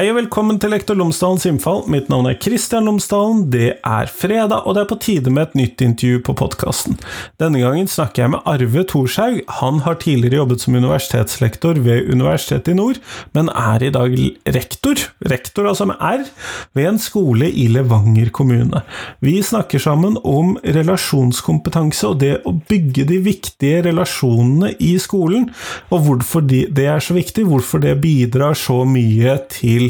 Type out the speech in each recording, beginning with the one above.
Hei og velkommen til Lektor Lomsdalens innfall. Mitt navn er Kristian Lomsdalen. Det er fredag, og det er på tide med et nytt intervju på podkasten. Denne gangen snakker jeg med Arve Thorshaug. Han har tidligere jobbet som universitetslektor ved Universitetet i Nord, men er i dag rektor, rektor altså med R, ved en skole i Levanger kommune. Vi snakker sammen om relasjonskompetanse og det å bygge de viktige relasjonene i skolen, og hvorfor det er så viktig, hvorfor det bidrar så mye til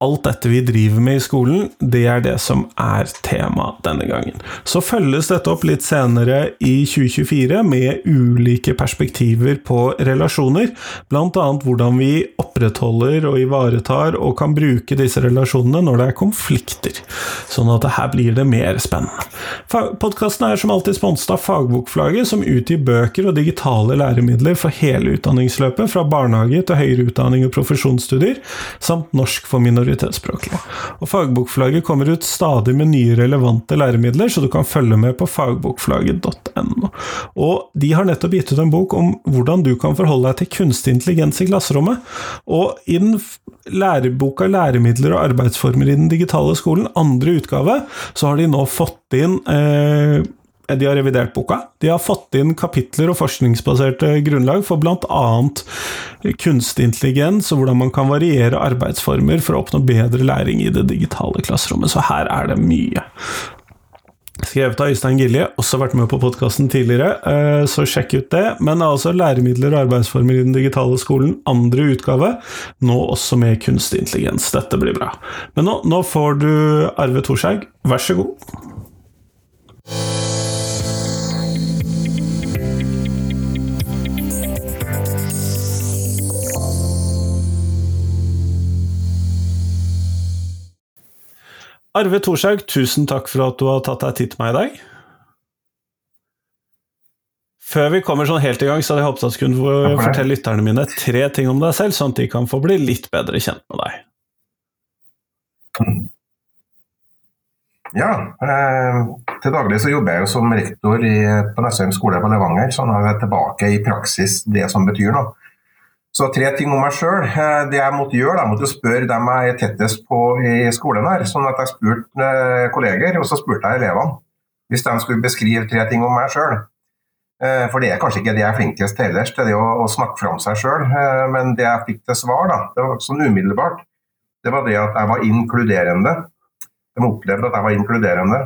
alt dette vi driver med i skolen, det er det som er tema denne gangen. Så følges dette opp litt senere i 2024 med ulike perspektiver på relasjoner, bl.a. hvordan vi opprettholder og ivaretar og kan bruke disse relasjonene når det er konflikter. Sånn at her blir det mer spennende. Podkasten er som alltid sponset av Fagbokflagget, som utgir bøker og digitale læremidler for hele utdanningsløpet, fra barnehage til høyere utdanning og profesjonsstudier, samt norsk for minoriteter minoritetsspråklige. Og Fagbokflagget kommer ut stadig med nye relevante læremidler, så du kan følge med på fagbokflagget.no. Og de har nettopp gitt ut en bok om hvordan du kan forholde deg til kunstig intelligens i klasserommet. Og i den læreboka 'Læremidler og arbeidsformer i den digitale skolen', andre utgave, så har de nå fått inn eh, de har revidert boka. De har fått inn kapitler og forskningsbaserte grunnlag for bl.a. kunstig intelligens og hvordan man kan variere arbeidsformer for å oppnå bedre læring i det digitale klasserommet. Så her er det mye. Skrevet av Øystein Gilje, også vært med på podkasten tidligere, eh, så sjekk ut det. Men altså læremidler og arbeidsformer i den digitale skolen, andre utgave, nå også med kunstig intelligens. Dette blir bra. Men nå, nå får du Arve Thorshaug, vær så god. Arve Thorshaug, tusen takk for at du har tatt deg tid til meg i dag. Før vi kommer sånn helt i gang, så hadde jeg håpet at du kunne fortelle lytterne mine tre ting om deg selv, sånn at de kan få bli litt bedre kjent med deg. Ja, eh, til daglig så jobber jeg jo som rektor i, på Nesheim skole på Levanger, så nå er jeg tilbake i praksis det som betyr noe. Så tre ting om meg sjøl. Eh, det jeg måtte gjøre, jeg måtte spørre dem jeg er tettest på i skolen. her, sånn at Jeg spurte eh, kolleger, og så spurte jeg elevene. Hvis de skulle beskrive tre ting om meg sjøl. Eh, for det er kanskje ikke det jeg er flinkest til ellers, er det å snakke fram seg sjøl. Men det jeg fikk til svar, da, det var sånn umiddelbart, det var det at jeg var inkluderende. De opplevde at jeg var inkluderende.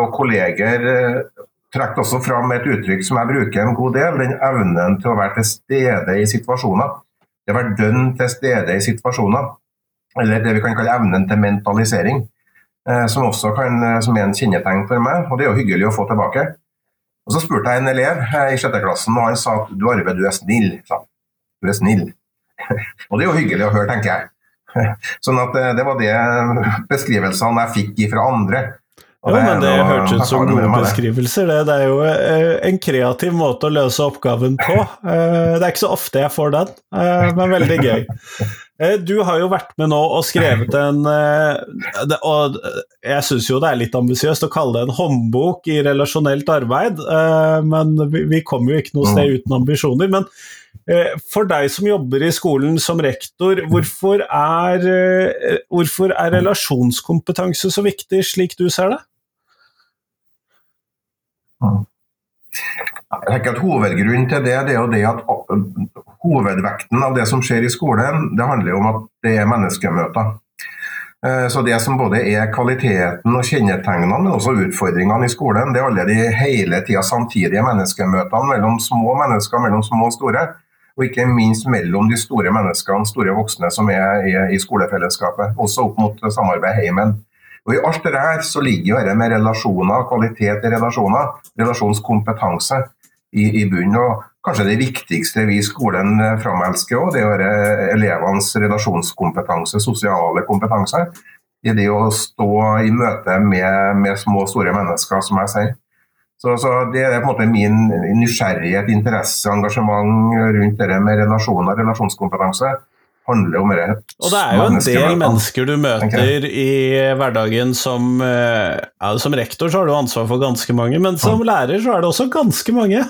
Og kolleger trekker også fram et uttrykk som jeg bruker en god del, den evnen til å være til stede i situasjoner. Det å være dønn til stede i situasjoner, eller det vi kan kalle evnen til mentalisering, eh, som også kan, eh, som er en kjennetegn for meg, og det er jo hyggelig å få tilbake. Og Så spurte jeg en elev eh, i sjette klassen, og han sa at du Arve, du er snill. Du er snill. og det er jo hyggelig å høre, tenker jeg. Sånn at det var det beskrivelsene jeg fikk fra andre. Jo, men det hørtes ut som gode beskrivelser. Det. det er jo eh, en kreativ måte å løse oppgaven på. Eh, det er ikke så ofte jeg får den, eh, men veldig gøy. Du har jo vært med nå og skrevet en Og jeg syns jo det er litt ambisiøst å kalle det en håndbok i relasjonelt arbeid, men vi kommer jo ikke noe sted uten ambisjoner. Men for deg som jobber i skolen som rektor, hvorfor er, hvorfor er relasjonskompetanse så viktig, slik du ser det? Jeg tenker at Hovedgrunnen til det, det er jo det at hovedvekten av det som skjer i skolen, det handler om at det er menneskemøter. Eh, så Det som både er kvaliteten og kjennetegnene, men også utfordringene i skolen, det er alle de hele tida samtidige menneskemøtene mellom små mennesker, mellom små og store. Og ikke minst mellom de store menneskene, store voksne som er, i skolefellesskapet. Også opp mot samarbeid heimen. Og I alt det her så ligger jo dette med relasjoner, kvalitet i relasjoner, relasjonskompetanse i, i bunnen. Og kanskje det viktigste vi i skolen eh, framelsker òg, det er eh, elevenes relasjonskompetanse, sosiale kompetanse. I det å stå i møte med, med små og store mennesker, som jeg sier. Så, så, Det er på en måte min nysgjerrighet, interesse, engasjement rundt det med relasjoner, relasjonskompetanse handler om det. Og det er jo en del mennesker du møter i hverdagen som eh, ja, Som rektor så har du ansvar for ganske mange, men som mm. lærer så er det også ganske mange.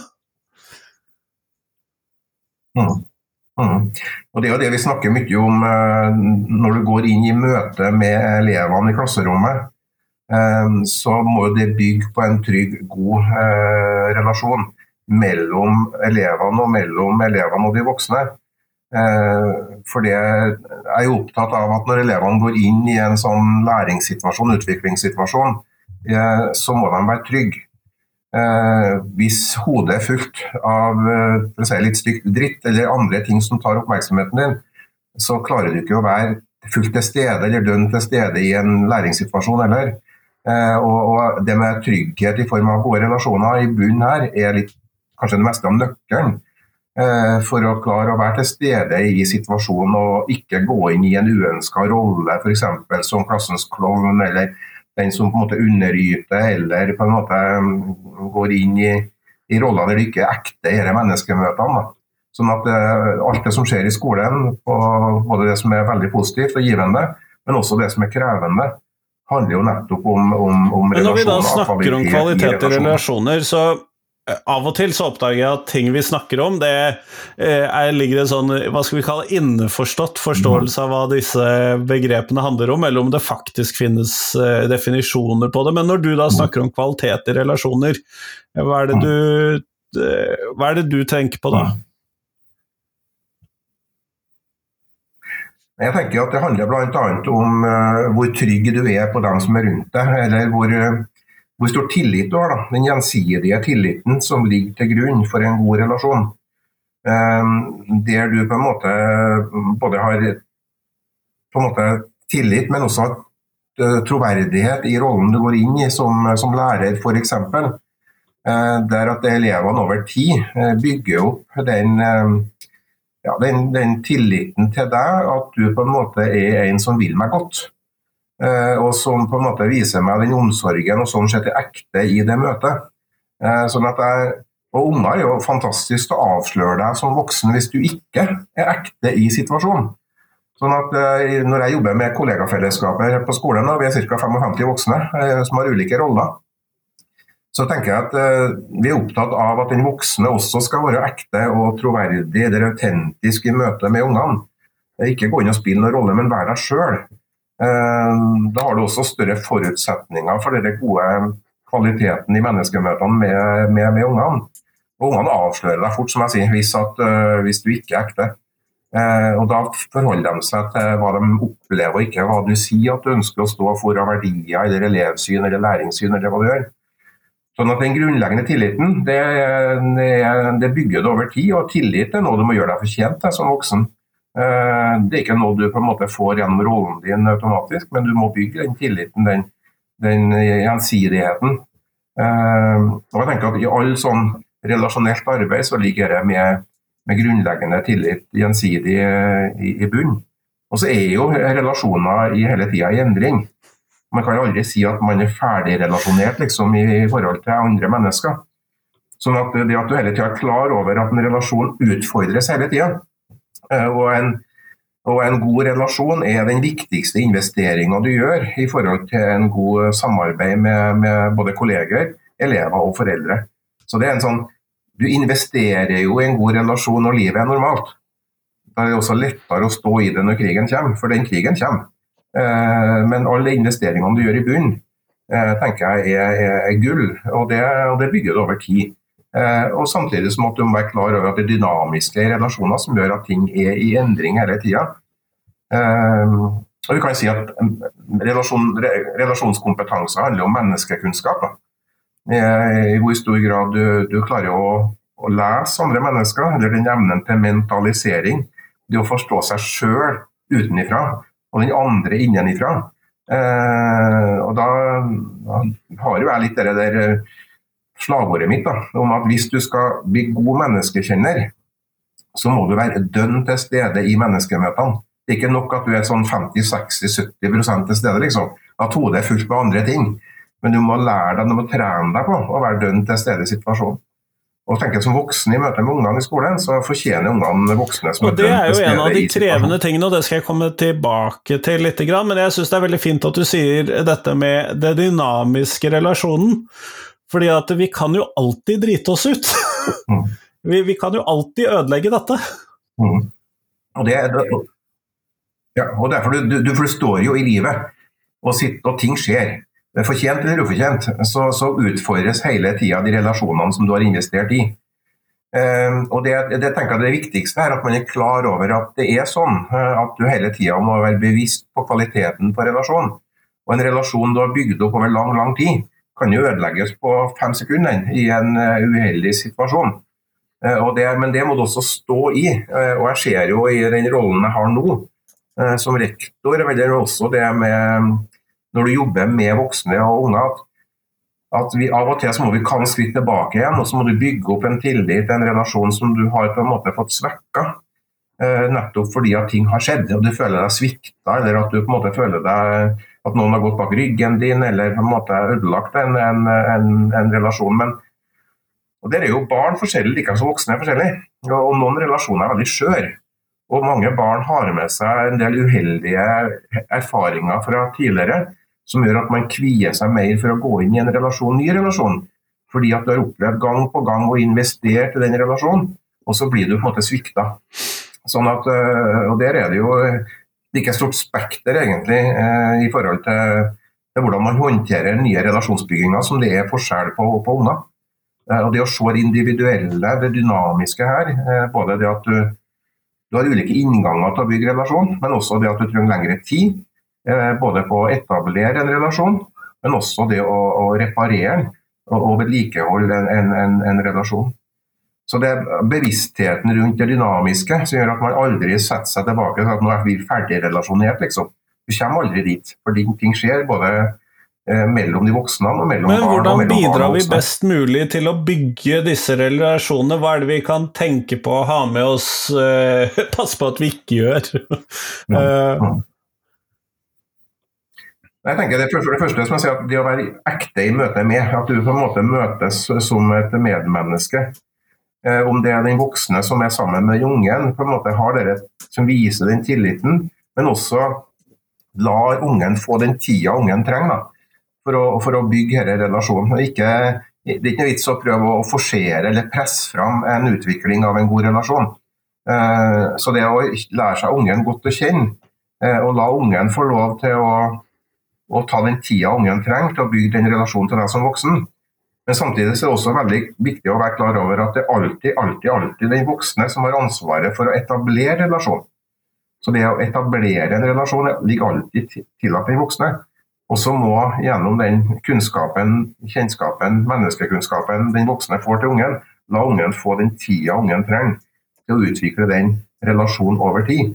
Mm. Mm. Og Det er jo det vi snakker mye om eh, når du går inn i møte med elevene i klasserommet. Eh, så må det bygge på en trygg, god relasjon mellom elevene og mellom elevene og de voksne. For det er jo opptatt av at når elevene går inn i en sånn læringssituasjon, utviklingssituasjon, så må de være trygge. Eh, hvis hodet er fullt av eh, si litt stygt dritt eller andre ting som tar oppmerksomheten din, så klarer du ikke å være fullt til stede eller dønn til stede i en læringssituasjon heller. Eh, og, det med trygghet i form av gode relasjoner i bunnen her er litt, kanskje det meste av nøkkelen eh, for å klare å være til stede i situasjonen og ikke gå inn i en uønska rolle, f.eks. som klassens klovn eller den som på en måte underyter eller på en måte um, går inn i, i roller der det ikke er ekte disse menneskemøtene. Da. Sånn at det, Alt det som skjer i skolen, både det som er veldig positivt og givende, men også det som er krevende, handler jo nettopp om, om, om relasjoner. Når vi da snakker om kvalitet i relasjoner, så Eh, av og til så oppdager jeg at ting vi snakker om, det eh, er, ligger en sånn hva skal vi kalle innforstått forståelse av hva disse begrepene handler om, eller om det faktisk finnes eh, definisjoner på det. Men når du da snakker om kvalitet i relasjoner, hva er det du, hva er det du tenker på da? Jeg tenker at Det handler bl.a. om hvor trygg du er på dem som er rundt deg, eller hvor hvor stor tillit du har. Da. Den gjensidige tilliten som ligger til grunn for en god relasjon. Ehm, der du på en måte både har måte tillit, men også eh, troverdighet i rollen du går inn i som, som lærer, f.eks. Eh, der at elevene over tid eh, bygger opp den, ja, den, den tilliten til deg, at du på en måte er en som vil meg godt. Eh, og som på en måte viser meg den omsorgen og sånn sett er ekte i det møtet. Eh, sånn at jeg, og Unger er jo fantastisk å avsløre deg som voksen hvis du ikke er ekte i situasjonen. Sånn at eh, Når jeg jobber med kollegafellesskapet på skolen, og vi er ca. 55 voksne som har ulike roller, så tenker jeg at vi er opptatt av at den voksne også skal være ekte og troverdig eller autentisk i møte med ungene. Ikke gå inn og spille noen rolle, men være deg sjøl. Eh, da har du også større forutsetninger for den gode kvaliteten i menneskemøtene med, med, med ungene. Og Ungene avslører deg fort, som jeg sier, hvis, at, uh, hvis du ikke er ekte. Uh, og Da forholder de seg til hva de opplever, og ikke hva du sier at du ønsker å stå for av verdier, eller elevsyn eller læringssyn, eller hva du gjør. Sånn at Den grunnleggende tilliten det, det, det bygger du over tid, og tillit er noe du må gjøre deg fortjent til som voksen. Eh, det er ikke noe du på en måte får gjennom rollen din automatisk, men du må bygge den tilliten, den, den gjensidigheten. Eh, og jeg tenker at I all sånn relasjonelt arbeid så ligger det med, med grunnleggende tillit gjensidig eh, i, i bunn. Og så er jo relasjoner i hele tida i endring. Man kan aldri si at man er ferdigrelasjonert liksom, i forhold til andre mennesker. Sånn at det at du hele tida er klar over at en relasjon utfordres hele tida, og en, og en, god relasjon er den viktigste investeringa du gjør i forhold til en god samarbeid med, med, både kolleger, elever og foreldre. Så det er en sånn, Du investerer jo i en god relasjon når livet er normalt. Da er det også lettere å stå i det når krigen kommer, for den krigen kommer. Eh, men alle investeringene du gjør i bunnen, eh, tenker jeg er, er, er gull, og det, og det bygger du over tid. Eh, og Samtidig så måtte du være klar over at det er dynamiske relasjoner som gjør at ting er i endring hele tida. Eh, og vi kan si at relasjon, Relasjonskompetanse handler om menneskekunnskap. I hvor stor grad du, du klarer å, å, lese andre mennesker, eller den evnen til mentalisering. Det å forstå seg sjøl utenifra, og den andre innenifra. Eh, og da, da har jo jeg litt det der slagordet mitt da, om at hvis du skal bli god menneskekjenner, så må du være dønn til stede i menneskemøtene. Det er ikke nok at du er sånn 50-60-70 til stede, liksom. At hodet er fullt med andre ting. Men du må lære deg, du må trene deg på å være dønn til stede i situasjonen. Og tenker Som voksen i møte med ungene i skolen, så fortjener ungene voksne som og Det er jo en av de krevende tingene, og det skal jeg komme tilbake til litt. Men jeg syns det er veldig fint at du sier dette med det dynamiske relasjonen. Fordi at vi kan jo alltid drite oss ut. Mm. vi, vi, kan jo alltid ødelegge dette. Mm. Og, det, ja, og derfor du, du, du forstår jo i livet, og, sitt, og ting skjer. Fortjent eller ufortjent, så, så utfordres hele tida de relasjonene som du har investert i. Uh, og det, det, tenker jeg det viktigste er at man er klar over at det er sånn. Uh, at du hele tida må være bevisst på kvaliteten på relasjonen. Og en relasjon du har bygd opp over lang lang tid, kan jo ødelegges på fem sekunder i en uh, uheldig situasjon. Det, men det må du også stå i. og jeg ser jo i den rollen jeg har nå, som rektor, eller også det med når du jobber med voksne og unger, at, at vi av og til så må vi kan skritt tilbake igjen, og så må du bygge opp en tillit, en relasjon som du har på en måte fått svekka. Eh, nettopp fordi at ting har skjedd, og du føler deg svikta, eller at du på en måte føler deg at noen har gått bak ryggen din, eller på en måte ødelagt en, en, en, en relasjon. Men, og Der er jo barn forskjellige, like som voksne er forskjellige. Og, og noen relasjoner er veldig skjøre. Og mange barn har med seg en del uheldige erfaringer fra tidligere som gjør at man kvier seg mer for å gå inn i en relasjon, ny relasjon. Fordi at du har opplevd gang på gang å investere i den relasjonen, og så blir du på en måte svikta. Sånn at, øh, og Der er det jo like stort spekter egentlig øh, i forhold til, hvordan man håndterer nye relasjonsbygginger som det er forskjell på, på unger. Øh, og Det å se det individuelle, det dynamiske her, både det at du, du har ulike innganger til å bygge relasjon, men også det at du trenger lengre tid. Eh, både på å etablere en relasjon, men også det å, å reparere og, og vedlikeholde en, en, en, relasjon. Så det er bevisstheten rundt det dynamiske som gjør at man aldri setter seg tilbake til at nå er vi ferdigrelasjonert, liksom. Du kommer aldri dit, for ting skjer både eh, mellom de voksne og mellom barn. Men hvordan bidrar vi best mulig til å bygge disse relasjonene? Hva er det vi kan tenke på å ha med oss, uh, passe på at vi ikke gjør? uh, Jeg tenker det, for det første som jeg sier, at det å være ekte i møte med, at du på en måte møtes som et medmenneske. Eh, om det er den voksne som er sammen med ungen, på en måte har dere som viser den tilliten, men også lar ungen få den tida ungen trenger da, for, å, for å bygge denne relasjonen. Ikke, det er ikke noe vits å prøve å forsere eller presse fram en utvikling av en god relasjon. Eh, så det å lære seg ungen godt å kjenne, eh, og la ungen få lov til å å ta den tida ungen trenger til å bygge den relasjonen til deg som voksen. Men samtidig er det også veldig viktig å være klar over at det alltid, alltid, alltid den voksne som har ansvaret for å etablere relasjon. Så det å etablere en relasjon ligger alltid tillatt den voksne. Og så må gjennom den kunnskapen, kjennskapen, menneskekunnskapen den voksne får til ungen, la ungen få den tida ungen trenger til å utvikle den relasjonen over tid.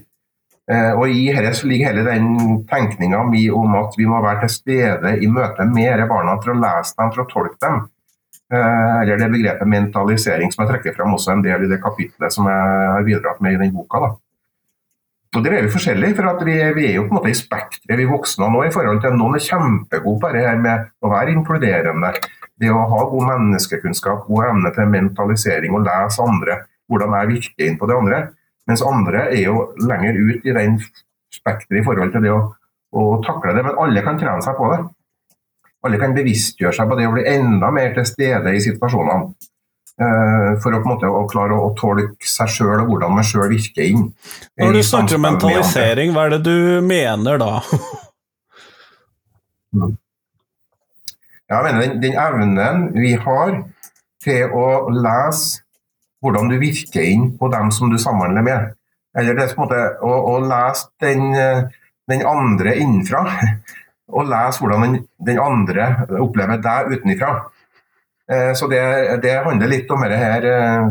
Eh, og I dette ligger hele den tenkninga mi om at vi må være til stede i møte med disse barna for å lese dem, for å tolke dem. Eh, eller det begrepet mentalisering som jeg trekker frem også en del i det kapitlet som jeg har bidratt med i den boka. da. Og Der er vi forskjellige, for vi, vi, er jo på en måte i spekteret, vi voksne nå. i forhold til Noen er kjempegode på det her med å være inkluderende. Det å ha god menneskekunnskap, god evne til mentalisering og lese andre. Hvordan jeg virker inn på det andre. Mens andre er jo lenger ut i den spekteret i forhold til det å, å, takle det. Men alle kan trene seg på det. Alle kan bevisstgjøre seg på det å bli enda mer til stede i situasjonene. Uh, for å, på en måte, å klare å, å tolke seg sjøl og hvordan man sjøl virker inn. Når du snakker om mentalisering, hva er det du mener da? Mm. Jeg mener den, den evnen vi har til å lese hvordan du virker inn på dem som du samhandler med. Eller det er på en måte å, å lese den, den, andre innenfra, og lese hvordan den, den andre opplever deg utenfra. Eh, så det, det, handler litt om det her eh,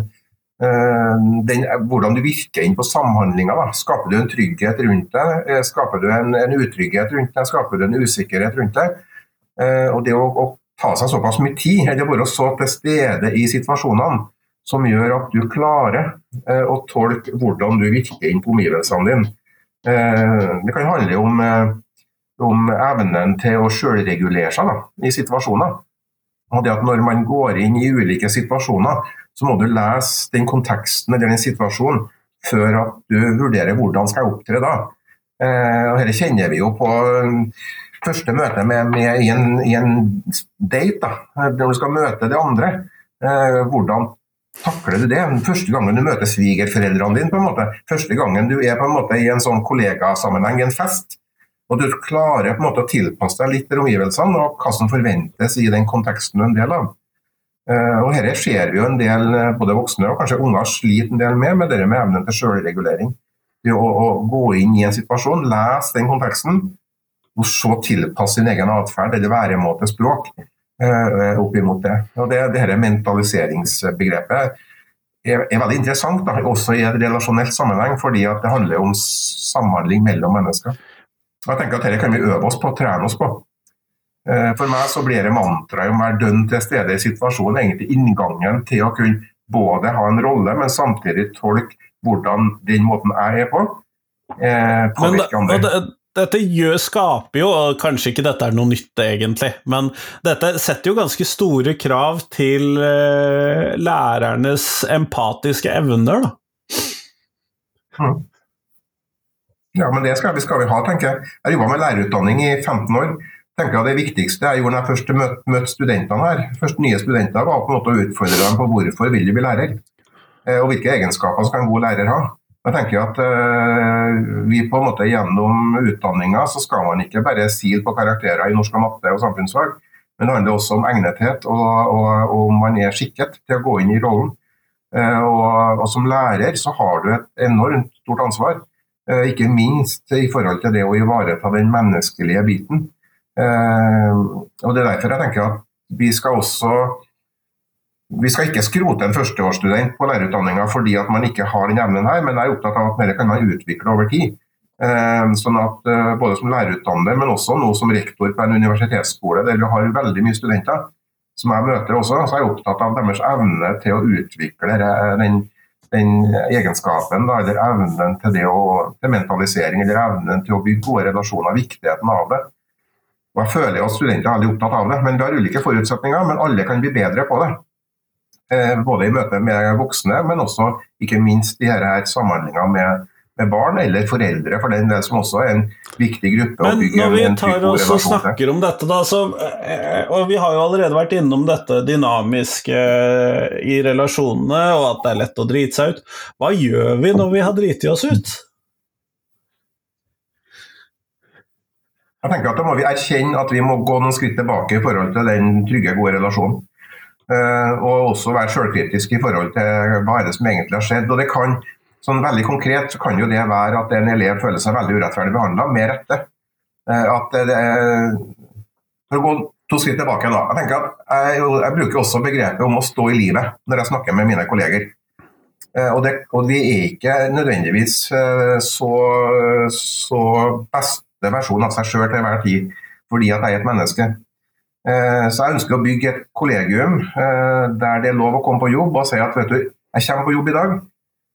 den, hvordan du virker inn på samhandlinga. Skaper du en trygghet rundt deg? Eh, skaper du en, en, utrygghet rundt deg? Skaper du en usikkerhet rundt deg? Og det å, å ta seg såpass mye tid, eller være så til stede i situasjonene, som gjør at du klarer eh, å tolke hvordan du virker inn på omgivelsene dine. Eh, det kan handle om, eh, om evnen til å sjølregulere seg da, i situasjoner. Og det at Når man går inn i ulike situasjoner, så må du lese den konteksten eller den situasjonen før at du vurderer hvordan skal jeg opptre da. og Dette kjenner vi jo på første møte med, med i, en, i, en, date, da, når du skal møte det andre. hvordan takler du det? Første gangen du møter svigerforeldrene dine, på en måte. første gangen du er på en måte i en sånn kollegasammenheng, en fest, og du klarer på en måte å tilpasse deg litt til omgivelsene og hva som forventes i den konteksten du er en del av. Uh, og Dette ser vi jo en del, eh, både voksne og kanskje unger sliter en del med, med det med evnen til selvregulering. Det å, å, gå inn i en situasjon, lese den konteksten, og så tilpasse sin egen atferd eller væremåte, språk, uh, opp imot det. Og det, det dette mentaliseringsbegrepet er, er, veldig interessant, da, også i et relasjonelt sammenheng, fordi det handler om samhandling mellom mennesker. Og jeg tenker at Dette kan vi øve oss på, trene oss på. Eh, for meg så blir det mantraet om å være dønn til stede i situasjonen egentlig inngangen til å kunne både ha en rolle, men samtidig tolke hvordan den måten jeg er på, eh, påvirker andre. dette gjør, skaper jo, og kanskje ikke dette er noe nytt egentlig, men dette setter jo ganske store krav til uh, lærernes empatiske evner, da. Mm. Ja, men det skal vi, skal vi ha, tenker jeg. Jeg har jobba med lærerutdanning i 15 år tenker jeg Det viktigste jeg gjorde når jeg først møtte møtt studentene her, først nye studenter, var på en måte å utfordre dem på hvorfor vil de bli lærer, eh, og hvilke egenskaper skal en god lærer ha. Jeg tenker at øh, vi på en måte Gjennom utdanninga så skal man ikke bare sile på karakterer i norsk og matte og samfunnsfag, men det handler også om egnethet og om man er skikket til å gå inn i rollen. Uh, og, og, Som lærer så har du et enormt stort ansvar, ikke minst i forhold til det å ivareta den menneskelige biten. Eh, og Det er derfor jeg tenker at vi skal også vi skal ikke skrote en førsteårsstudent på lærerutdanninga fordi at man ikke har den evnen her, men jeg er opptatt av at dette kan man utvikle over tid. Eh, sånn at eh, Både som lærerutdanner, men også nå som rektor på en universitetsskole der vi har veldig mye studenter, som jeg møter også, så er jeg opptatt av deres evne til å utvikle den, den egenskapen, eller evnen til, det å, til mentalisering, eller evnen til å bygge gode relasjoner, viktigheten av det. Og Jeg føler at studenter er veldig opptatt av det, men vi har ulike forutsetninger. Men alle kan bli bedre på det. Eh, både i møte med voksne, men også ikke minst i disse samhandlinga med, med, barn eller foreldre, for den del som også er en viktig gruppe. Men når vi tar oss og snakker om dette, da, så, eh, og vi har jo allerede vært innom dette dynamiske eh, i relasjonene, og at det er lett å drite seg ut. Hva gjør vi når vi har driti oss ut? Jeg tenker at Da må vi erkjenne at vi må gå noen skritt tilbake i forhold til den trygge, gode relasjonen. Uh, og også være selvkritisk i forhold til hva er det som egentlig har skjedd. Og det kan, sånn Veldig konkret så kan jo det være at en elev føler seg veldig urettferdig behandla, med rette. Uh, at det, for å gå to skritt tilbake da, jeg tenker at jeg, jeg, bruker også begrepet om å stå i livet når jeg snakker med mine kolleger. Uh, og, det, og vi er ikke nødvendigvis så, så beste versjon av seg sjøl til enhver tid, fordi at jeg er et menneske. Eh, så jeg ønsker å bygge et kollegium eh, der det er lov å komme på jobb og si at vet du, jeg kommer på jobb i dag,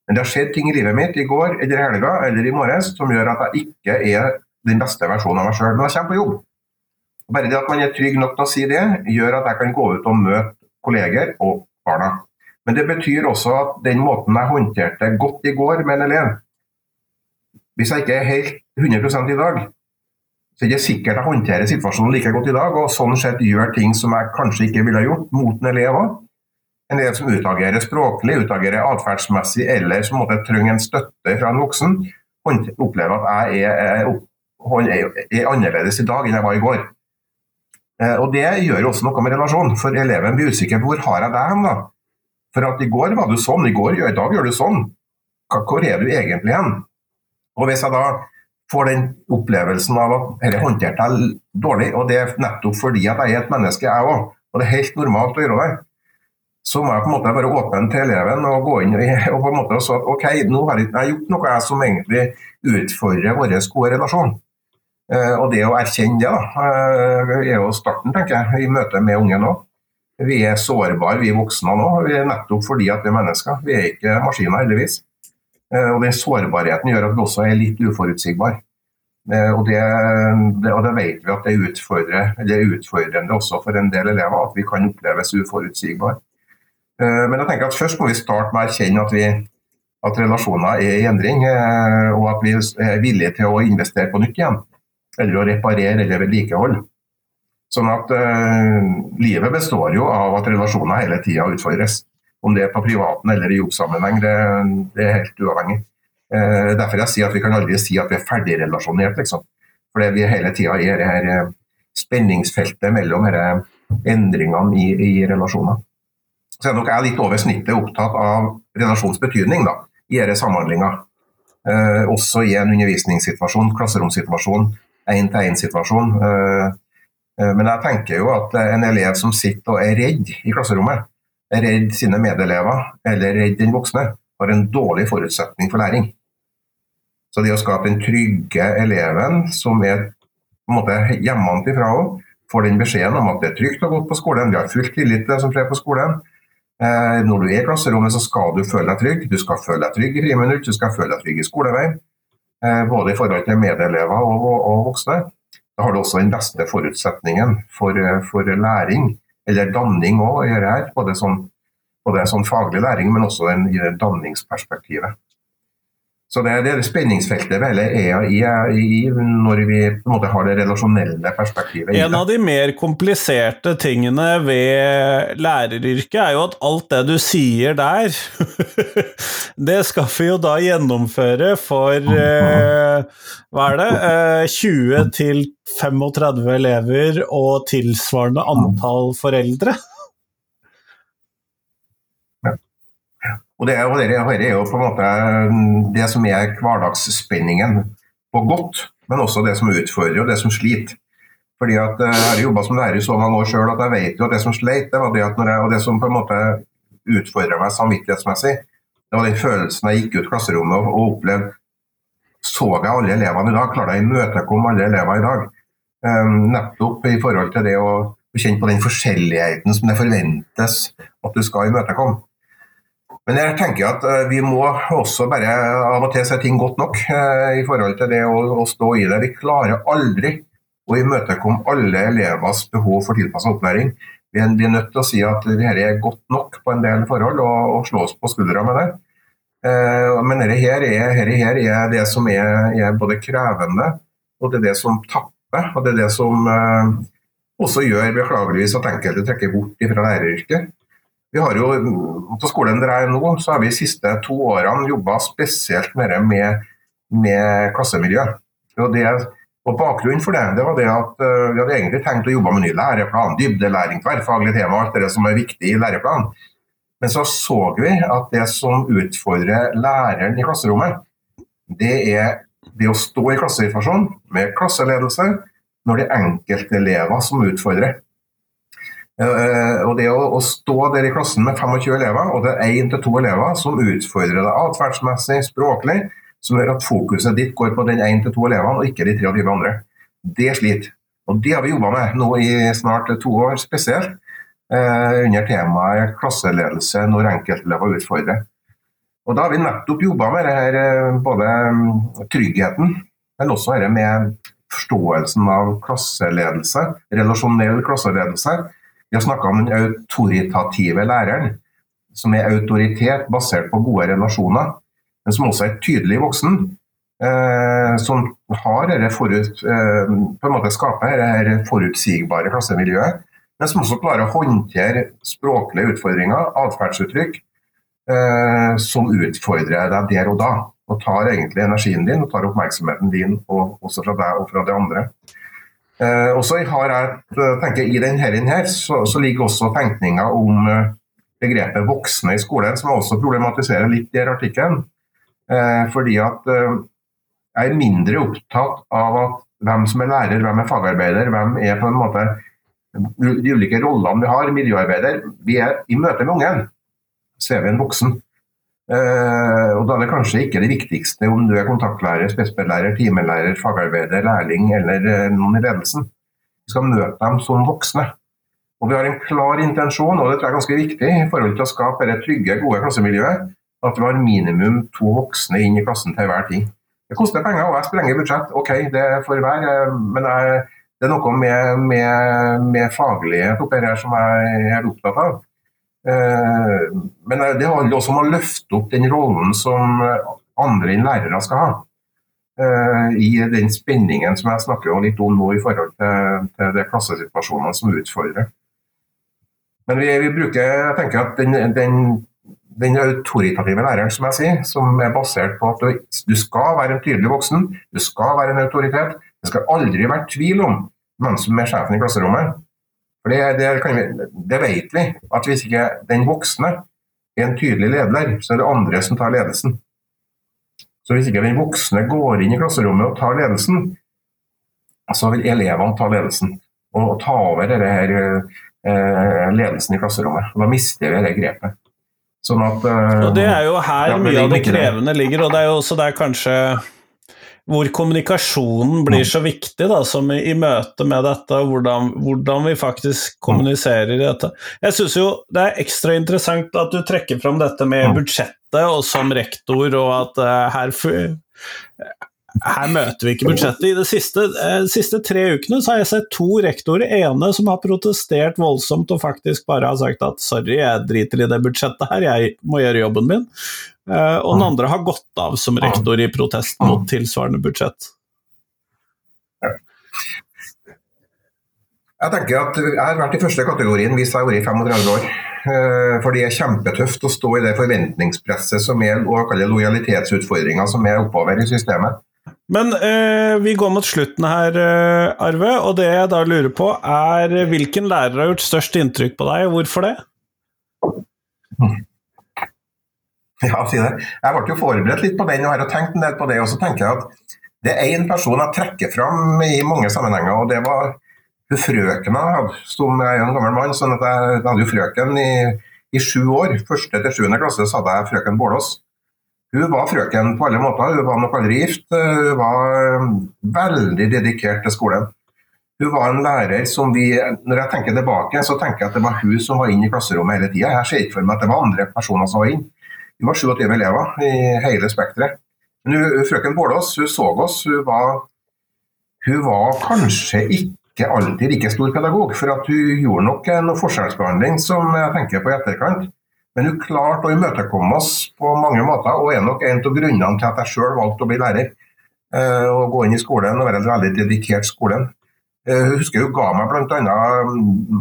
men det har skjedd ting i livet mitt i går eller i helga eller i morges som gjør at jeg ikke er den beste versjonen av meg sjøl, når jeg kommer på jobb. Bare det at man er trygg nok til å si det, gjør at jeg kan gå ut og møte kolleger og barna. Men det betyr også at den måten jeg håndterte godt i går med en elev, hvis jeg ikke er helt 100 i dag, så er det ikke sikkert jeg håndterer situasjonen like godt i dag, og sånn sett gjør ting som jeg kanskje ikke ville gjort mot en elev òg. En del som utagerer språklig, utagerer atferdsmessig, eller som måtte trenger en støtte fra en voksen, opplever at jeg er, er, er, annerledes i dag enn jeg var i går. Eh, og Det gjør også noe med relasjonen, for eleven blir usikker på hvor har jeg deg hen. da? For at i går var du sånn, i, går, i dag gjør du sånn. Hvor er du egentlig hen? Og Hvis jeg da får den opplevelsen av at dette håndterte jeg dårlig, og det er nettopp fordi at jeg er et menneske, jeg òg, og det er helt normalt å gjøre det, så må jeg på en måte være åpen til eleven og gå inn og på en måte si at ok, nå har jeg gjort noe jeg som egentlig utfordrer vår gode relasjon. Eh, og det å erkjenne det da, eh, er jo starten, tenker jeg, i møte med ungen òg. Vi er sårbare, vi voksne nå, nettopp fordi at vi er mennesker. Vi er ikke maskiner, heldigvis. Eh, og Den sårbarheten gjør at vi også er litt uforutsigbare. Og det, det, og det vet vi at det det er utfordrende også for en del elever at vi kan oppleves uforutsigbare. Eh, men jeg tenker at først må vi starte med å erkjenne at, at relasjoner er i endring, og at vi er villige til å investere på nytt igjen. Eller å reparere eller vedlikeholde. Sånn at uh, livet består jo av at relasjoner hele tida utfordres. Om det er på privaten eller i jobbsammenheng, det, det er helt uavhengig. Eh, derfor jeg sier at vi kan aldri si at vi er ferdigrelasjonert, liksom. Fordi vi hele tida er det her eh, spenningsfeltet mellom disse endringene i, i, relasjoner. Så er nok jeg litt over snittet opptatt av relasjonsbetydning da, i disse samhandlinger. Eh, også i en undervisningssituasjon, klasseromssituasjon, én-til-én-situasjon. Eh, eh, men jeg tenker jo at en elev som sitter og er redd i klasserommet, er redd sine medelever eller redd den voksne, har en dårlig forutsetning for læring. Så det å skape den trygge eleven som er på en måte hjemmefra òg, får den beskjeden om at det er trygt å gå på skolen, vi har full tillit til det som skjer på skolen. Eh, når du er i klasserommet, så skal du føle deg trygg. Du skal føle deg trygg i friminutt, du skal føle deg trygg i skoleveien. Eh, både i forhold til medelever og, og, og voksne. Da har du også den beste forutsetningen for, for læring, eller danning òg, både, sånn, både sånn faglig læring, men også den, i det danningsperspektivet. Så det, det er det spenningsfeltet vel hele er i, når vi på en måte har det relasjonelle perspektivet. En av de mer kompliserte tingene ved læreryrket er jo at alt det du sier der, det skal vi jo da gjennomføre for eh, hva er det, eh, 20 til 35 elever og tilsvarende antall foreldre. Og det, og det, er jo på en måte mm, det som er hverdagsspenningen på godt, men også det som utfordrer og det som sliter. Fordi at eh, Jeg har jobba som lærer i så mange år sjøl at jeg vet jo at det som sleit, det var det at jeg, og det som på en måte utfordra meg samvittighetsmessig, det var den følelsen jeg gikk ut klasserommet og, og opplevde Så jeg alle elevene i dag? Klarte jeg å imøtekomme alle elever i dag? Um, nettopp i forhold til det å kjenne på den forskjelligheten som det forventes at du skal imøtekomme. Men jeg tenker at eh, vi må også bare av og til se ting godt nok eh, i forhold til det å, stå i det. Vi klarer aldri å imøtekomme alle elevers behov for tilpassa opplæring. Vi er, nødt til å si at dette er godt nok på en del forhold, og slå oss på skuldra med det. Eh, men dette her, er, dette her er det som er, er, både krevende, og det er det som tapper. Og det er det som eh, også gjør beklageligvis at enkelte trekker bort fra læreryrket. Vi har jo, På skolen der jeg er nå, så har vi de siste to årene jobba spesielt mer med, med klassemiljø. Og, det, og Bakgrunnen for det det var det at uh, vi hadde egentlig tenkt å jobbe med ny læreplan, dybdelæring, tverrfaglig tema, alt det som er viktig i læreplanen. Men så så vi at det som utfordrer læreren i klasserommet, det er det å stå i klassesituasjonen med klasseledelse når det er enkeltelever som utfordrer. Eh, og det å, stå der i klassen med 25 elever, og det er én til to elever som utfordrer deg atferdsmessig, språklig, som gjør at fokuset ditt går på den én til to elevene, og ikke de 23 andre. Det sliter. Og det har vi jobba med nå i snart to år spesielt, eh, under temaet klasseledelse når enkeltelever utfordrer. Og Da har vi nettopp jobba med her, eh, både mm, tryggheten, men også dette med forståelsen av klasseledelse, relasjonell klasseledelse vi har snakka om den autoritative læreren, som er autoritet basert på gode relasjoner, men som også er tydelig voksen. Eh, som har dette forut, eh, på en måte skaper dette forutsigbare klassemiljøet, men som også klarer å håndtere språklige utfordringer, atferdsuttrykk, eh, som utfordrer deg der og da. Og tar egentlig energien din og tar oppmerksomheten din og også fra deg og fra de andre. Eh, og så har jeg, eh, tenker I denne her, så, så ligger også tenkninga om eh, begrepet voksne i skolen, som jeg også problematiserer litt i artikkelen. Eh, fordi at eh, jeg er mindre opptatt av at hvem som er lærer, hvem er fagarbeider, hvem er på en måte de ulike rollene vi har. Miljøarbeider. Vi er i møte med ungen, så er vi en voksen. Uh, og Da er det kanskje ikke det viktigste om du er kontaktlærer, spesiallærer, timelærer, fagarbeider, lærling eller uh, noen i ledelsen. Vi skal møte dem som voksne. Og Vi har en klar intensjon, og det tror jeg er ganske viktig i forhold til å skape det trygge, gode klassemiljøet, at vi har minimum to voksne inn i klassen til hver tid. Det koster penger, og jeg sprenger budsjett, ok, det får være, uh, men jeg, det er noe med, med, med faglighet oppi her som jeg er opptatt av. Eh, men det handler også om å løfte opp den rollen som andre enn lærere skal ha. Eh, I den spenningen som jeg snakker litt om nå i forhold til, til de klassesituasjonene som utfordrer. Men vi, vi, bruker, jeg tenker at den, den, den autoritative læreren, som jeg sier, som er basert på at du, du skal være en tydelig voksen, du skal være en autoritet. Det skal aldri være tvil om hvem som er sjefen i klasserommet. For det, det, vi, det, vet vi, at hvis ikke den voksne er en tydelig leder, så er det andre som tar ledelsen. Så hvis ikke den voksne går inn i klasserommet og tar ledelsen, så vil elevene ta ledelsen og ta over denne her, eh, ledelsen i klasserommet. Da mister vi det grepet. Sånn at, uh, og Det er jo her ja, mye av det krevende ligger, og det er jo også der kanskje hvor kommunikasjonen blir så viktig, da, som i, i møte med dette, hvordan, hvordan, vi faktisk kommuniserer i dette. Jeg syns jo det er ekstra interessant at du trekker fram dette med budsjettet og som rektor, og at uh, her her møter vi ikke budsjettet. I de siste, de siste, tre ukene så har jeg sett to rektorer, ene som har protestert voldsomt og faktisk bare har sagt at sorry, jeg driter i det budsjettet her, jeg må gjøre jobben min. Eh, og den andre har gått av som rektor i protest mot tilsvarende budsjett. Jeg tenker at jeg har vært i første kategorien hvis jeg har vært i 35 år. Eh, for det er kjempetøft å stå i det forventningspresset som er og lojalitetsutfordringer som er oppover i systemet. Men eh, vi går mot slutten her, eh, Arve, og det jeg da lurer på, er hvilken lærer har gjort størst inntrykk på deg, og hvorfor det? Ja, si det. Jeg ble jo forberedt litt på den og har tenkt en del på det. Og så tenker jeg at det er én person jeg trekker fram i mange sammenhenger, og det var hun frøkena jeg hadde, som er en gammel mann. sånn at Jeg hadde jo frøken i, i sju år. Første til sjuende klasse så hadde jeg frøken Bålås. Hun var frøken på alle måter. Hun var nok aldri gift. Hun var um, veldig dedikert til skolen. Hun var en lærer som vi Når jeg tenker tilbake, så tenker jeg at det var hun som var inne i klasserommet hele tida. Jeg ser ikke for meg at det var andre personer som var inne. Vi var 27 elever i hele spekteret. Men hun, frøken Bålås hun så oss. Hun var, hun var kanskje ikke alltid like stor pedagog, for at hun gjorde nok noe forskjellsbehandling som jeg tenker på i etterkant. Men hun klarte å imøtekomme oss på mange måter, og er nok en av grunnene til at jeg sjøl valgte å bli lærer. Eh, og gå inn i skolen og være en veldig dedikert skolen. Jeg eh, husker hun ga meg bl.a.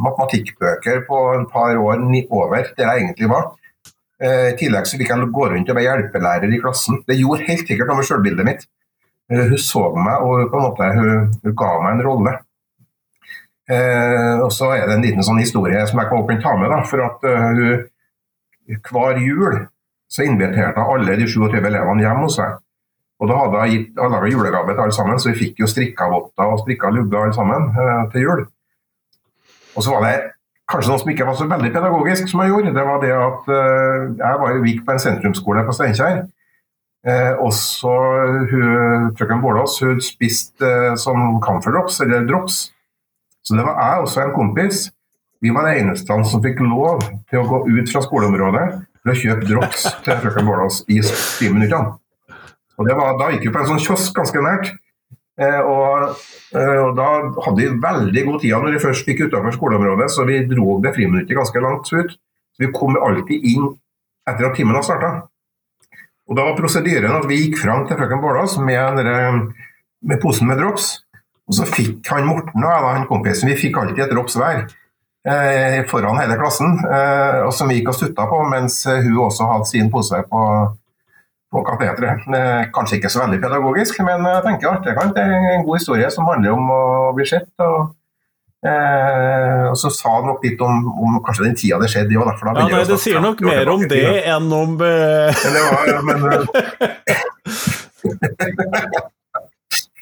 matematikkbøker på et par år over der jeg egentlig var. Eh, I tillegg så fikk jeg gå rundt og være hjelpelærer i klassen. Det gjorde helt sikkert noe med selvbildet mitt. Hun så meg og på en måte, hun, hun ga meg en rolle. og så er det en liten sånn historie som jeg kan ta med. Da, for at hun hver jul så inviterte jeg alle de 27 elevene hjem hos seg. Og da hadde jeg gitt alle julegave til alle sammen, så vi fikk jo strikka votter og strikka lugger alle sammen eh, til jul. Og så var det kanskje noe som ikke var så veldig pedagogisk som jeg gjorde. Det var det at eh, jeg var jo gikk på en sentrumsskole på Steinkjer. Eh, og så frøken Bålås hun spiste eh, som camphor drops, eller drops. Så det var jeg også en kompis vi var de eneste som fikk lov til å gå ut fra skoleområdet for å kjøpe drops til frøken Bålås i friminuttene. Og det var, Da gikk vi på en sånn kiosk ganske nært. Eh, og, eh, og, Da hadde vi veldig god tid når vi først gikk utover skoleområdet, så vi dro det friminuttet ganske langt ut. Så Vi kom alltid inn etter at timen hadde starta. Og da var prosedyren at vi gikk fram til frøken Bålås med, med posen med drops. Og så fikk han Morten og jeg, da, han kompisen, vi fikk alltid et drops hver. Eh, foran hele klassen, eh, og som vi gikk og stutta på, mens hun også hadde sin pose på, på kateteret. Eh, kanskje ikke så veldig pedagogisk, men jeg tenker at det er en god historie som handler om å bli sett. og Eh, og så sa han nok litt om, om, kanskje den tida det skjedde. Jo, ja, nei, det sier nok mer om det enn om men det var, men,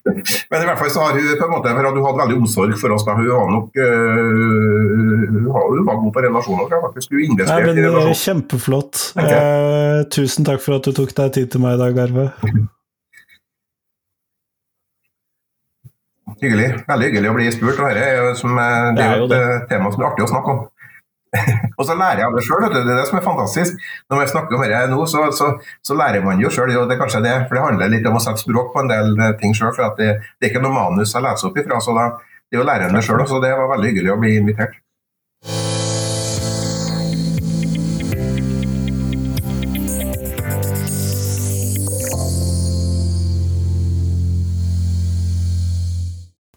Men i hvert fall så har hun på en måte, for at hun hadde veldig omsorg for oss. da, Hun var nok uh, hun var god på relasjoner. faktisk. Hun investerte i relasjoner. Kjempeflott. Uh, tusen takk for at du tok deg tid til meg i dag, Arve. Hyggelig. Veldig hyggelig å bli spurt. og dette er, det er jo et tema som er artig å snakke om. og så lærer jeg av det sjøl, det er det som er fantastisk. Når vi snakker om dette nå, så, så, så, lærer man jo sjøl. Det det, for det handler litt om å sette språk på en del eh, ting sjøl. For det, det, er ikke noe manus jeg leser opp ifra. så da, Det er jo læreren sjøl, så det var veldig hyggelig å bli invitert.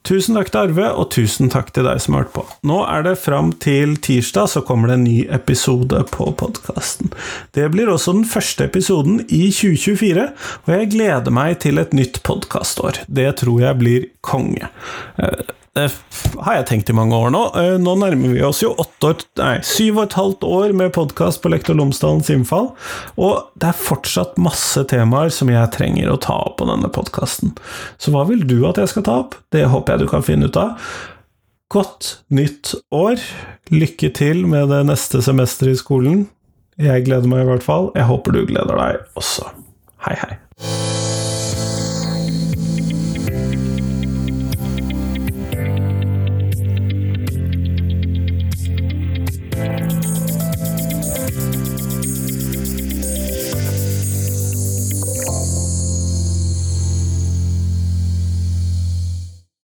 Tusen takk til Arve, og tusen takk til deg som har hørt på. Nå er det fram til tirsdag, så kommer det en ny episode på podkasten. Det blir også den første episoden i 2024, og jeg gleder meg til et nytt podkastår. Det tror jeg blir konge. Eh, det har jeg tenkt i mange år nå. Eh, nå nærmer vi oss jo år, nei, syv og et halvt år med podkast på Lektor Lomsdalens innfall, og det er fortsatt masse temaer som jeg trenger å ta opp på denne podkasten. Så hva vil du at jeg skal ta opp? Det håper jeg du kan finne ut av. Godt nytt år. Lykke til med det neste semesteret i skolen. Jeg gleder meg i hvert fall. Jeg håper du gleder deg også. Hei, hei.